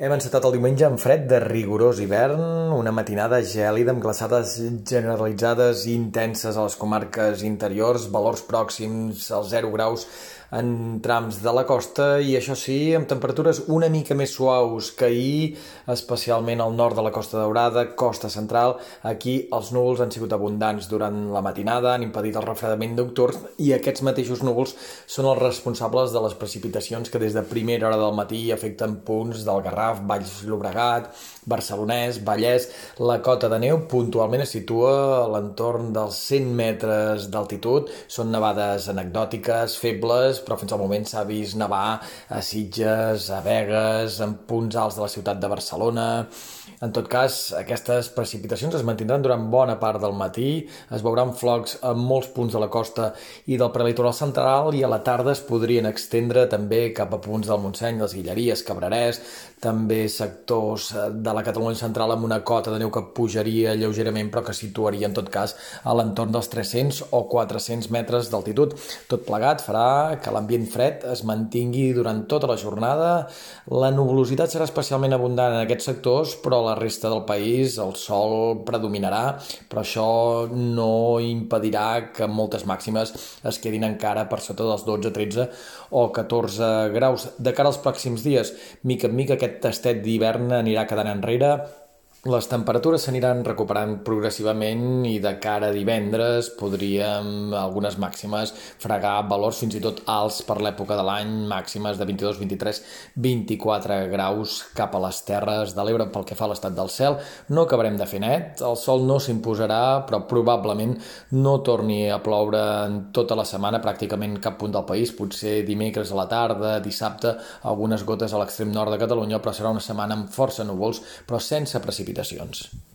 Hem encetat el diumenge en fred de rigorós hivern, una matinada gèlida amb glaçades generalitzades i intenses a les comarques interiors, valors pròxims als 0 graus en trams de la costa i això sí, amb temperatures una mica més suaus que ahir, especialment al nord de la Costa Daurada, costa central. Aquí els núvols han sigut abundants durant la matinada, han impedit el refredament nocturn i aquests mateixos núvols són els responsables de les precipitacions que des de primera hora del matí afecten punts del Garraf, Valls Llobregat, Barcelonès, Vallès. La cota de neu puntualment es situa a l'entorn dels 100 metres d'altitud. Són nevades anecdòtiques, febles, però fins al moment s'ha vist nevar a Sitges, a Vegas, en punts alts de la ciutat de Barcelona. En tot cas, aquestes precipitacions es mantindran durant bona part del matí, es veuran flocs a molts punts de la costa i del prelitoral central i a la tarda es podrien extendre també cap a punts del Montseny, les Guilleries, Cabrerès, també sectors de la Catalunya central amb una cota de neu que pujaria lleugerament però que situaria en tot cas a l'entorn dels 300 o 400 metres d'altitud. Tot plegat farà que l'ambient fred es mantingui durant tota la jornada. La nuvolositat serà especialment abundant en aquests sectors, però a la resta del país el sol predominarà, però això no impedirà que moltes màximes es quedin encara per sota dels 12, 13 o 14 graus. De cara als pròxims dies, mica en mica aquest tastet d'hivern anirà quedant enrere les temperatures s'aniran recuperant progressivament i de cara a divendres podríem algunes màximes fregar valors fins i tot alts per l'època de l'any, màximes de 22, 23, 24 graus cap a les terres de l'Ebre pel que fa a l'estat del cel. No acabarem de fer net, el sol no s'imposarà, però probablement no torni a ploure en tota la setmana, pràcticament cap punt del país, potser dimecres a la tarda, dissabte, algunes gotes a l'extrem nord de Catalunya, però serà una setmana amb força núvols, però sense precipitacions precipitacions.